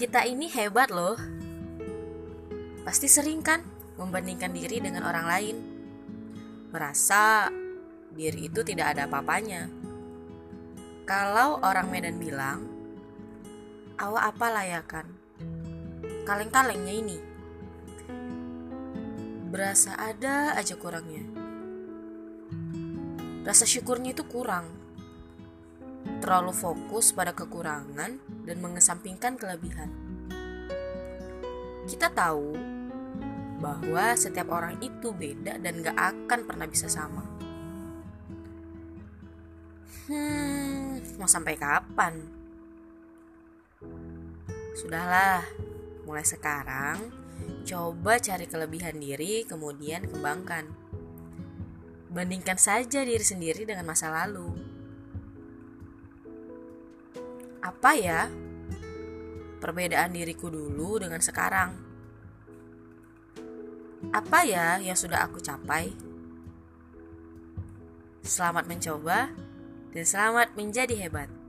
Kita ini hebat loh. Pasti sering kan membandingkan diri dengan orang lain. Merasa diri itu tidak ada apa-apanya. Kalau orang Medan bilang, awak apa layakan? Kaleng-kalengnya ini. Berasa ada aja kurangnya. Rasa syukurnya itu kurang terlalu fokus pada kekurangan dan mengesampingkan kelebihan. Kita tahu bahwa setiap orang itu beda dan gak akan pernah bisa sama. Hmm, mau sampai kapan? Sudahlah, mulai sekarang coba cari kelebihan diri, kemudian kembangkan. Bandingkan saja diri sendiri dengan masa lalu apa ya perbedaan diriku dulu dengan sekarang? Apa ya yang sudah aku capai? Selamat mencoba dan selamat menjadi hebat.